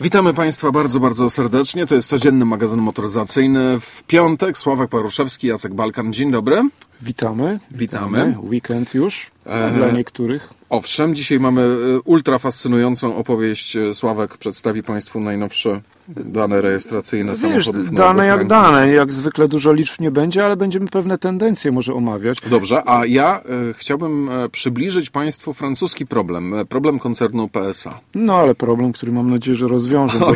Witamy Państwa bardzo, bardzo serdecznie. To jest codzienny magazyn motoryzacyjny. W piątek Sławek Paruszewski, Jacek Balkan. Dzień dobry. Witamy. Witamy. Weekend już e... dla niektórych. Owszem, dzisiaj mamy e, ultra fascynującą opowieść. E, Sławek przedstawi Państwu najnowsze dane rejestracyjne Wiesz, samochodów. Dane jak rynku. dane, jak zwykle dużo liczb nie będzie, ale będziemy pewne tendencje może omawiać. Dobrze, a ja e, chciałbym e, przybliżyć Państwu francuski problem. E, problem koncernu PSA. No ale problem, który mam nadzieję, że rozwiążę. bo-.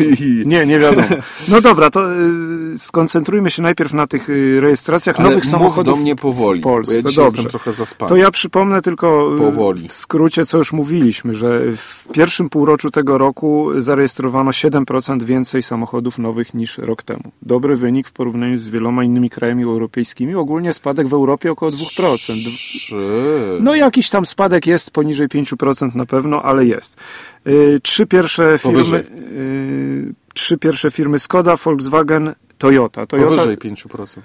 Nie, nie wiadomo. No dobra, to y, skoncentrujmy się najpierw na tych y, rejestracjach Ale nowych samochodów do mnie powoli, w Polsce. ja Dobrze. jestem trochę zaspany. To ja przypomnę tylko Powoli. w skrócie, co już mówiliśmy, że w pierwszym półroczu tego roku zarejestrowano 7% więcej samochodów nowych niż rok temu. Dobry wynik w porównaniu z wieloma innymi krajami europejskimi. Ogólnie spadek w Europie około 2%. Trzy. No jakiś tam spadek jest, poniżej 5% na pewno, ale jest. Y, Trzy pierwsze firmy, y, trzy pierwsze firmy Skoda, Volkswagen, Toyota. Toyota Powyżej 5%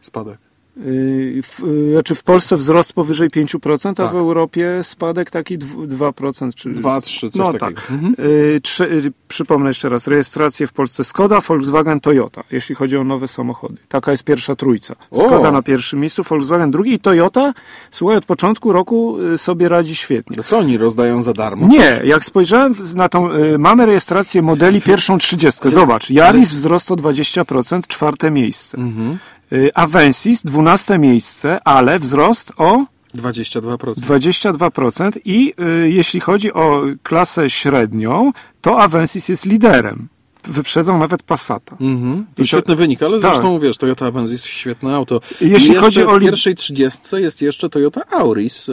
spadek. Y, w, y, znaczy w Polsce wzrost powyżej 5%, a Tak. w Europie spadek taki dwu- 2%. Czy, 2, 3, coś no, takiego. Tak. Mhm. Y, Trzy, przypomnę jeszcze raz, rejestracje w Polsce Skoda, Volkswagen, Toyota, jeśli chodzi o nowe samochody. Taka jest pierwsza trójca. O! Skoda na pierwszym miejscu, Volkswagen drugi i Toyota, słuchaj, od początku roku sobie radzi świetnie. To co oni rozdają za darmo? Nie, Coś? jak spojrzałem na tą, mamy rejestrację modeli pierwszą 30. Zobacz, Yaris wzrost o 20%, czwarte miejsce. Mhm. Y, Avensis 12 miejsce, ale wzrost o 22%. 22% i y, jeśli chodzi o klasę średnią, to Avensis jest liderem. Wyprzedzą nawet Passata. Mhm. To I to- świetny wynik, ale Tak. zresztą wiesz, Toyota Avensis jest świetne auto. Jeśli I chodzi o w pierwszej 30 jest jeszcze Toyota Auris e,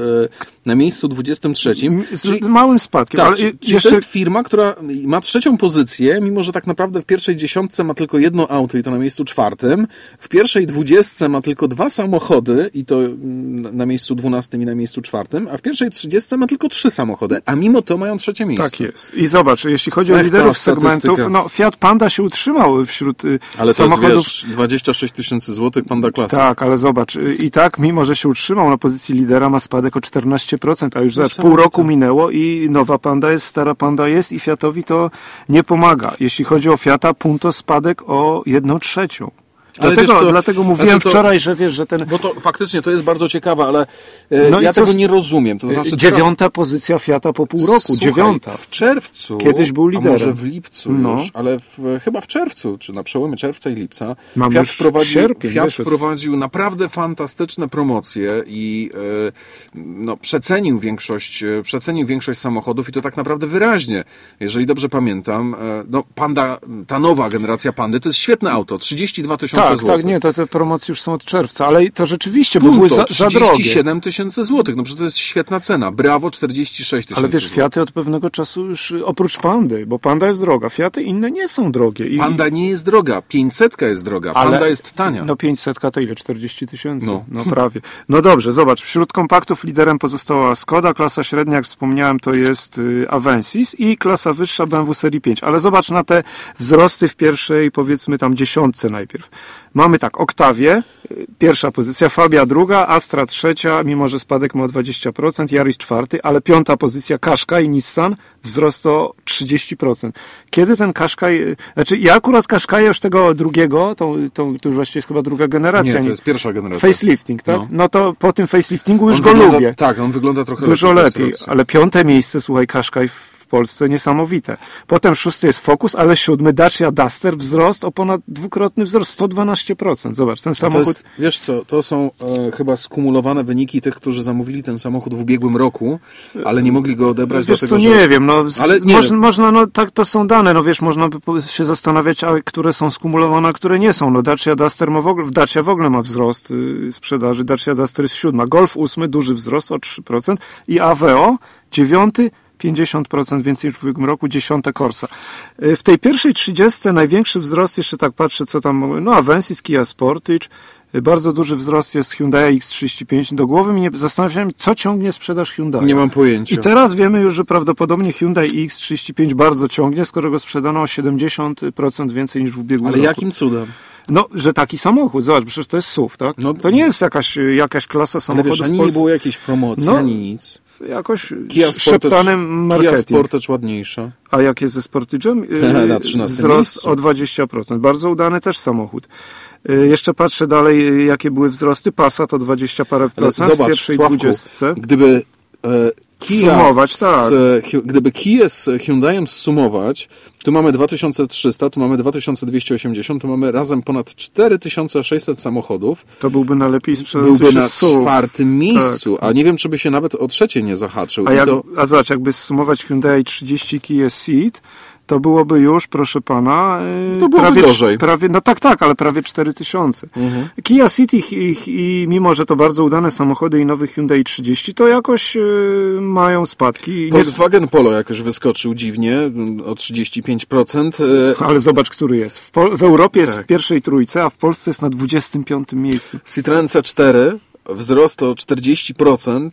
na miejscu 23. Z Czyli, małym spadkiem, tak, ale czyli, jeszcze to jest firma, która ma trzecią pozycję, mimo że tak naprawdę w pierwszej dziesiątce ma tylko jedno auto i to na miejscu czwartym. W pierwszej dwudziestce ma tylko dwa samochody i to na miejscu dwunastym i na miejscu czwartym, a w pierwszej trzydziestce ma tylko trzy samochody, a mimo to mają trzecie miejsce. tak jest. I zobacz, jeśli chodzi o Ech, ta liderów segmentów, no Fiat Panda się utrzymał wśród y, Ale to samochodów. jest, wiesz, 26 tysięcy złotych Panda Classic. Tak, ale zobacz, y, i tak, mimo że się utrzymał na pozycji lidera, ma spadek o 14%, a już zobacz, pół roku minęło i nowa panda jest, stara panda jest i Fiatowi to nie pomaga. Jeśli chodzi o Fiata, Punto spadek o 1 trzecią. Dlatego, co, dlatego mówiłem znaczy to- wczoraj, że wiesz, że ten Bo to faktycznie to jest bardzo ciekawe, ale e, No ja tego z- nie rozumiem. To znaczy dziewiąta pozycja Fiata po pół roku, Słuchaj, dziewiąta. W czerwcu. Kiedyś był A liderem. może w lipcu No. już, ale w, chyba w czerwcu, czy na przełomie czerwca i lipca. Mamy Fiat wprowadził, sierpień, Fiat wprowadził naprawdę fantastyczne promocje i e, no, przecenił większość, e, przecenił większość samochodów i to tak naprawdę wyraźnie. Jeżeli dobrze pamiętam, e, no Panda, ta nowa generacja Pandy to jest świetne auto, 32 tysiące Tak, złotych. tak, nie, to te promocje już są od czerwca, ale to rzeczywiście, bo Punto, były za, za drogie. 37 tysięcy złotych. No przecież to jest świetna cena. Brawo 46 tysięcy Ale wiesz, złotych. Fiaty od pewnego czasu już, y, oprócz Pandy, bo Panda jest droga, Fiaty inne nie są drogie. I, Panda nie jest droga, 500 jest droga, Ale- Panda jest tania. No 500 to ile? 40 tysięcy? No. No. prawie. No dobrze, zobacz, wśród kompaktów liderem pozostała Skoda, klasa średnia, jak wspomniałem, to jest y, Avensis i klasa wyższa BMW serii 5. Ale zobacz na te wzrosty w pierwszej, powiedzmy tam dziesiątce najpierw. Mamy tak, Octavie, y, pierwsza pozycja, Fabia druga, Astra trzecia, mimo że spadek ma o 20%, Yaris czwarty, ale piąta pozycja Qashqai i Nissan, wzrost o 30%. Kiedy ten Qashqai, y, znaczy ja akurat Qashqai już tego drugiego, to, to, to już właściwie jest chyba druga generacja. nie, to jest pierwsza generacja. Facelifting, tak? No. No. to po tym faceliftingu już On go wygląda, lubię. Tak, on wygląda trochę Dużo lepiej. lepiej, ale piąte miejsce, słuchaj, w Polsce niesamowite. Potem szósty jest Focus, ale siódmy Dacia Duster, wzrost o ponad dwukrotny wzrost, 112%. Zobacz, ten samochód... jest, wiesz co, to są e, chyba skumulowane wyniki tych, którzy zamówili ten samochód w ubiegłym roku, ale nie mogli go odebrać, Wiesz dlatego co, że... nie wiem, no, Ale nie moż, wiem. można, no tak to są dane, no wiesz, można by się zastanawiać, a które są skumulowane, a które nie są. No Dacia Duster ma w ogóle, Dacia w ogóle ma wzrost y, sprzedaży, Dacia Duster jest siódma, Golf ósmy, duży wzrost o 3% i Aveo dziewiąty, 50% więcej niż w ubiegłym roku, dziesiąte Corsa. Y, W tej pierwszej 30 największy wzrost, jeszcze tak patrzę, co tam, no Avensis, Kia Sportage, y, bardzo duży wzrost jest Hyundai X35. Do głowy mi nie zastanawiałem, co ciągnie sprzedaż Hyundai. Nie mam pojęcia. I teraz wiemy już, że prawdopodobnie Hyundai X35 bardzo ciągnie, skoro go sprzedano o 70% więcej niż w ubiegłym Ale roku. jakim cudem? No, że taki samochód, zobacz, przecież to jest SUV, tak? No- to nie jest jakaś, jakaś klasa Ale samochodów wiesz, ani nie było jakiejś promocji, No. ani nic. Jakoś Kia szeptanym marketing. Kia Sportage ładniejsza. A jak jest ze Sportage'em? Na 13 Wzrost miejscu. o 20%. Bardzo udany też samochód. Y, Jeszcze patrzę dalej, y, jakie były wzrosty. Passat o 20 parę procent w zobacz, pierwszej Sławku, dwudziestce. gdyby e, Sumować, tak. gdyby Kia z Hyundaiem zsumować, tu mamy 2300, tu mamy 2280, tu mamy razem ponad 4600 samochodów. To byłby najlepiej sprzedający Byłby na SUV. czwartym miejscu, a nie wiem, czy by się nawet o trzecie nie zahaczył. Tak. A, jak, to, a zobacz, jakby zsumować Hyundai 30 Kia Ceed, to byłoby już, proszę pana, yy, To byłoby prawie, gorzej. Mhm. prawie, no tak, tak, ale prawie 4000. Kia Ceed i, i, mimo, że to bardzo udane samochody i nowy Hyundai 30, to jakoś yy, mają spadki. I Nie, Volkswagen Polo jakoś wyskoczył dziwnie o 35%. e, ale zobacz, który jest. W, Pol- w Europie jest Tak. w pierwszej trójce, a w Polsce jest na 25 miejscu. Citroen C4 wzrost o 40%.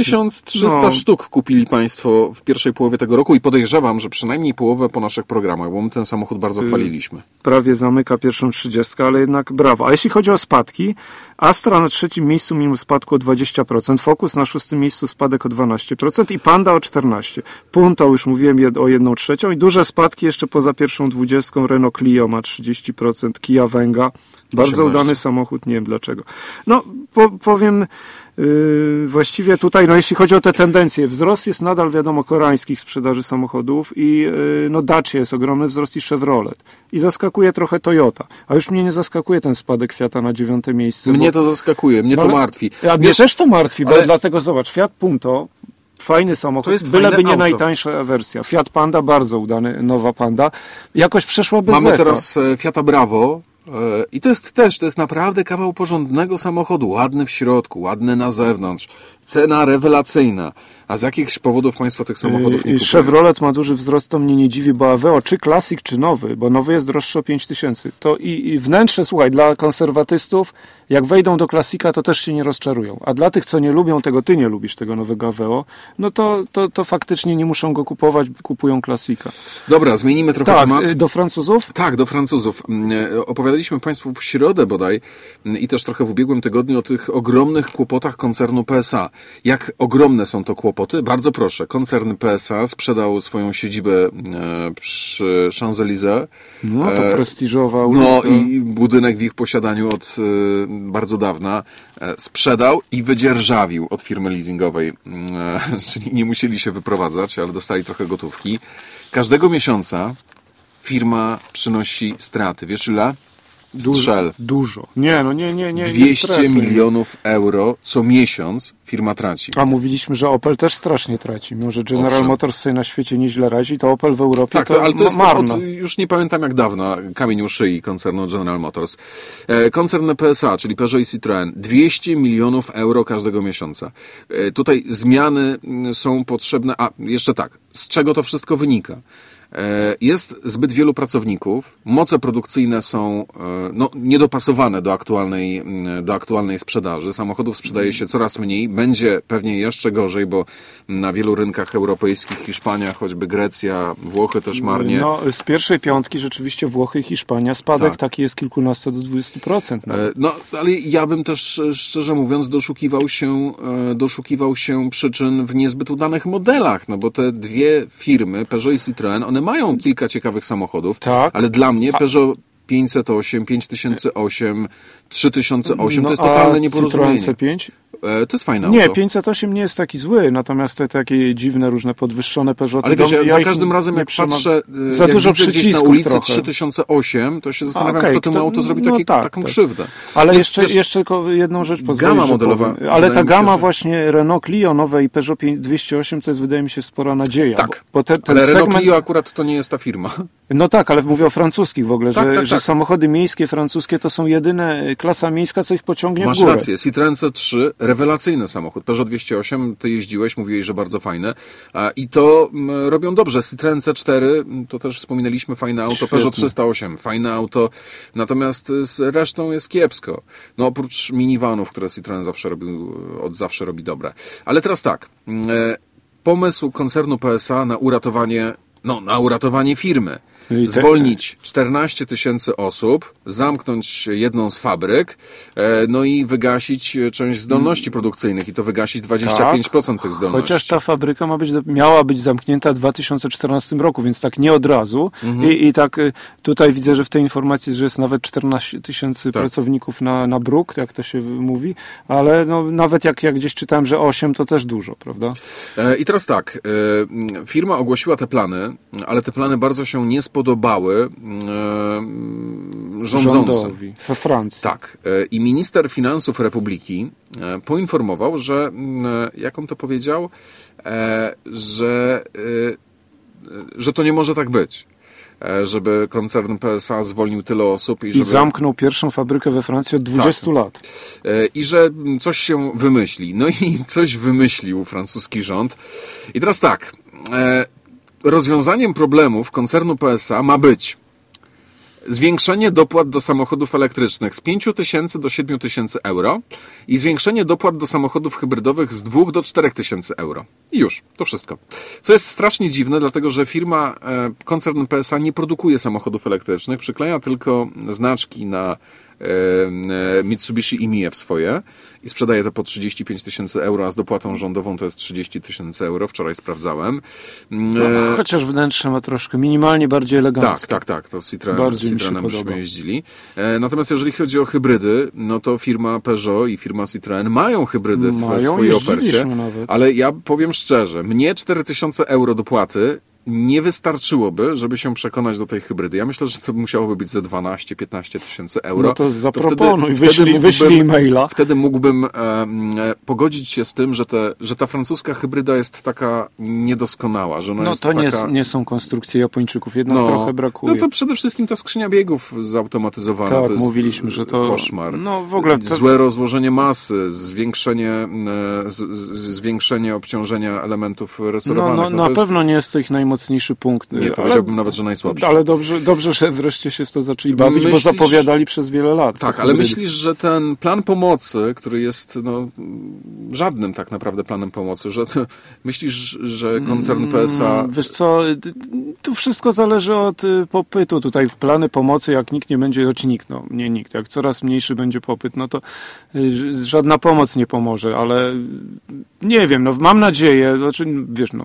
E, 1300 No. sztuk kupili Państwo w pierwszej połowie tego roku i podejrzewam, że przynajmniej połowę po naszych programach, bo my ten samochód bardzo Y, chwaliliśmy. prawie zamyka pierwszą trzydziestkę, ale jednak brawo. A jeśli chodzi o spadki, Astra na trzecim miejscu mimo spadku o 20%, Focus na szóstym miejscu spadek o 12% i Panda o 14%. Punto już mówiłem jed- o 1 trzecią i duże spadki jeszcze poza pierwszą dwudziestką Renault Clio ma 30%, Kia Venga. Bardzo 18. udany samochód, nie wiem dlaczego. No, po, powiem właściwie tutaj, no jeśli chodzi o te tendencje, wzrost jest nadal wiadomo koreańskich sprzedaży samochodów i yy, no Dacia jest ogromny wzrost i Chevrolet. I zaskakuje trochę Toyota. A już mnie nie zaskakuje ten spadek Fiata na dziewiąte miejsce. Mnie bo- to zaskakuje, mnie no to martwi. A mnie Wiesz, też to martwi, bo ale- dlatego zobacz, Fiat Punto, fajny samochód, To jest byleby nie auto. najtańsza wersja. Fiat Panda, bardzo udany, nowa Panda. Jakoś przeszła bez Mamy echa. teraz e, Fiata Bravo i to jest też, to jest naprawdę kawał porządnego samochodu, ładny w środku, ładny na zewnątrz, cena rewelacyjna. A z jakichś powodów Państwo tych samochodów nie Yy, kupują? Chevrolet ma duży wzrost, to mnie nie dziwi, bo Aveo, czy Classic, czy nowy, bo nowy jest droższy o 5 tysięcy. To i, i wnętrze, słuchaj, dla konserwatystów, jak wejdą do klasika, to też się nie rozczarują. A dla tych, co nie lubią tego, ty nie lubisz tego nowego Aveo, no to, to, to faktycznie nie muszą go kupować, kupują klasika. Dobra, zmienimy trochę Tak, temat. y, do Francuzów? Tak, do Francuzów. Mm, e, Opowiadaliśmy Państwu w środę bodaj mm, i też trochę w ubiegłym tygodniu o tych ogromnych kłopotach koncernu PSA. Jak ogromne są to kłopoty? Bardzo proszę. Koncern PSA sprzedał swoją siedzibę e, przy Champs-Élysées. No, to E, prestiżowa No uliczka. i budynek w ich posiadaniu od bardzo dawna e, sprzedał i wydzierżawił od firmy leasingowej. Mm, e, Czyli nie musieli się wyprowadzać, ale dostali trochę gotówki. Każdego miesiąca firma przynosi straty. Wiesz ile? Strzel. Dużo. Nie, no nie, nie, nie. nie 200 stresuj. milionów euro co miesiąc firma traci. A mówiliśmy, że Opel też strasznie traci. Mimo, że General Owszem. Motors sobie na świecie nieźle radzi, to Opel w Europie Tak, to, to, ale to jest marno. od, już nie pamiętam jak dawno, kamień u szyi koncernu General Motors. E, koncern PSA, czyli Peugeot i Citroën, 200 milionów euro każdego miesiąca. E, tutaj zmiany mm, są potrzebne, a jeszcze tak, z czego to wszystko wynika? E, Jest zbyt wielu pracowników, moce produkcyjne są e, no, niedopasowane do aktualnej, do aktualnej sprzedaży. Samochodów sprzedaje się coraz mniej, będzie pewnie jeszcze gorzej, bo na wielu rynkach europejskich, Hiszpania, choćby Grecja, Włochy też marnie. No, z pierwszej piątki rzeczywiście Włochy i Hiszpania spadek Tak. taki jest kilkunastu do 20%. No. E, No, ale ja bym też, szczerze mówiąc, doszukiwał się, doszukiwał się przyczyn w niezbyt udanych modelach, no bo te dwie firmy, Peugeot i Citroën, one mają kilka ciekawych samochodów, Tak. ale dla mnie Peugeot 508, 5008, 3008 to jest No, totalne Citroen nieporozumienie. C5? E, To jest fajne Nie, auto. 508 nie jest taki zły, natomiast te takie dziwne, różne podwyższone Peugeoty... Ale wiesz, ja za każdym razem jak przyjmam- patrzę, e, Za jak dużo widzę gdzieś na ulicy trochę. 3008, to się zastanawiam, okej, kto temu to- auto zrobi no taki, tak, taką tak. krzywdę. Ale jeszcze, wiesz, jeszcze jedną rzecz pozwolisz, Gama że modelowa, powiem. Ale ta się, gama że- właśnie Renault Clio nowe i Peugeot 5 208 to jest wydaje mi się spora nadzieja. Tak, bo, bo te, ten ale Renault segment, Clio akurat to nie jest ta firma. No tak, ale mówię o francuskich w ogóle, Tak, że, tak, że tak. samochody miejskie francuskie to są jedyne y, klasa miejska, co ich pociągnie Masz w górę. rację, Citroen C3, rewelacyjny samochód. Peugeot 208, ty jeździłeś, mówiłeś, że bardzo fajne. A, I to mm, robią dobrze. Citroen C4, mm, to też wspominaliśmy, fajne auto. Świetne. Peugeot 308, fajne auto. Natomiast y, z resztą jest kiepsko. No oprócz minivanów, które Citroen zawsze robił, od zawsze robi dobre. Ale teraz tak, mm, e, pomysł koncernu PSA na uratowanie, no, na uratowanie firmy. zwolnić 14 tysięcy osób, zamknąć jedną z fabryk, e, no i wygasić część zdolności produkcyjnych i to wygasić 25% tak, tych zdolności. Chociaż ta fabryka ma być, miała być zamknięta w 2014 roku, więc tak nie od razu. Mhm. I, I tak y, tutaj widzę, że w tej informacji, że jest nawet 14 tysięcy tak. pracowników na, na bruk, jak to się mówi, ale no, nawet jak, jak gdzieś czytałem, że 8 to też dużo, prawda? E, I teraz tak, e, firma ogłosiła te plany, ale te plany bardzo się nie spodobały e, rządzącym. We Francji. Tak. I minister finansów Republiki poinformował, że, jak on to powiedział, że, że to nie może tak być E, żeby koncern PSA zwolnił tyle osób. I, żeby... I zamknął pierwszą fabrykę we Francji od 20 tak. lat. E, I że coś się wymyśli. No i coś wymyślił francuski rząd. I teraz tak. E, rozwiązaniem problemów koncernu PSA ma być zwiększenie dopłat do samochodów elektrycznych z 5 tysięcy do 7 tysięcy euro i zwiększenie dopłat do samochodów hybrydowych z 2 do 4 tysięcy euro. I już, to wszystko. Co jest strasznie dziwne, dlatego że firma, e, koncern PSA nie produkuje samochodów elektrycznych, przykleja tylko znaczki na Mitsubishi i Mie w swoje i sprzedaje to po 35 tysięcy euro, a z dopłatą rządową to jest 30 tysięcy euro. Wczoraj sprawdzałem. No, e, chociaż wnętrze ma troszkę minimalnie bardziej eleganckie. Tak, tak, tak. To Citroen, Citroenem byśmy jeździli. E, natomiast jeżeli chodzi o hybrydy, no to firma Peugeot i firma Citroen mają hybrydy w swojej ofercie. Nawet. Ale ja powiem szczerze, mnie 4000 euro dopłaty nie wystarczyłoby, żeby się przekonać do tej hybrydy. Ja myślę, że to musiałoby być ze 12-15 tysięcy euro. No to zaproponuj, to wtedy, wyślij, wtedy wyślij maila. Wtedy mógłbym e, pogodzić się z tym, że, te, że ta francuska hybryda jest taka niedoskonała. Że ona no jest to taka... nie, nie są konstrukcje Japończyków, jednak no, trochę brakuje. No to przede wszystkim ta skrzynia biegów zautomatyzowana. Tak, to jest mówiliśmy, że to koszmar. No w ogóle... Złe rozłożenie masy, zwiększenie, e, z, z, zwiększenie obciążenia elementów resorowanych. No, no, no na jest... pewno nie jest to ich najmocniejszy najmocniejszy punkt. Nie, powiedziałbym ale, nawet, że najsłabszy. Ale dobrze, dobrze, że wreszcie się w to zaczęli bawić, myślisz, bo zapowiadali przez wiele lat. Tak, ale myślisz, że ten plan pomocy, który jest no, żadnym tak naprawdę planem pomocy, że to, myślisz, że koncern mm, PSA... Wiesz co, tu wszystko zależy od y, popytu. Tutaj plany pomocy, jak nikt nie będzie, choć nikt, no nie nikt, jak coraz mniejszy będzie popyt, no to y, żadna pomoc nie pomoże, ale nie wiem, no mam nadzieję, znaczy, wiesz, no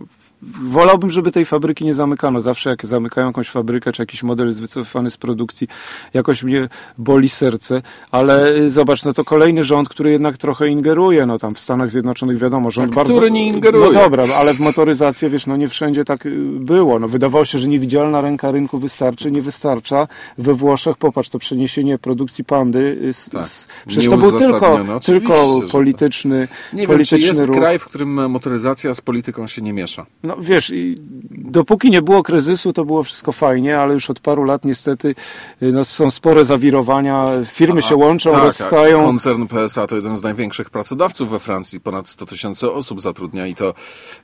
wolałbym, żeby tej fabryki nie zamykano. Zawsze jak zamykają jakąś fabrykę, czy jakiś model jest wycofany z produkcji, jakoś mnie boli serce, ale y, zobacz, no to kolejny rząd, który jednak trochę ingeruje, no tam w Stanach Zjednoczonych wiadomo, rząd tak, bardzo... Który nie ingeruje. No dobra, ale w motoryzację, wiesz, no nie wszędzie tak y, było. No wydawało się, że niewidzialna ręka rynku wystarczy, nie wystarcza. We Włoszech, popatrz, to przeniesienie produkcji Pandy, y, z, tak, z, przecież to był tylko, tylko polityczny tak. Nie polityczny wiem, czy jest ruch. kraj, w którym motoryzacja z polityką się nie miesza. No, no wiesz, dopóki nie było kryzysu, to było wszystko fajnie, ale już od paru lat niestety y, no, są spore zawirowania, firmy A, się łączą, tak, rozstają. Koncern PSA to jeden z największych pracodawców we Francji, ponad 100 tysięcy osób zatrudnia i to,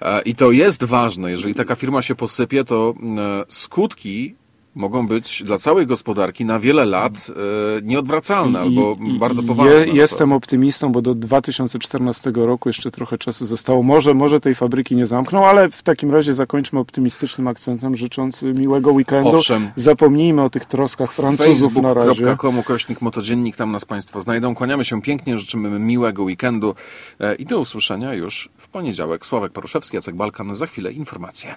e, i to jest ważne. Jeżeli taka firma się posypie, to e, skutki mogą być dla całej gospodarki na wiele lat e, nieodwracalne albo bardzo poważne. Je, jestem optymistą, bo do 2014 roku jeszcze trochę czasu zostało. Może, może tej fabryki nie zamkną, ale w takim razie zakończmy optymistycznym akcentem, życząc miłego weekendu. Owszem. Zapomnijmy o tych troskach Francuzów na razie. Facebook.com kośnik motodziennik, tam nas Państwo znajdą. Kłaniamy się pięknie, życzymy miłego weekendu e, i do usłyszenia już w poniedziałek. Sławek Paruszewski, Jacek Balkan, za chwilę informacje.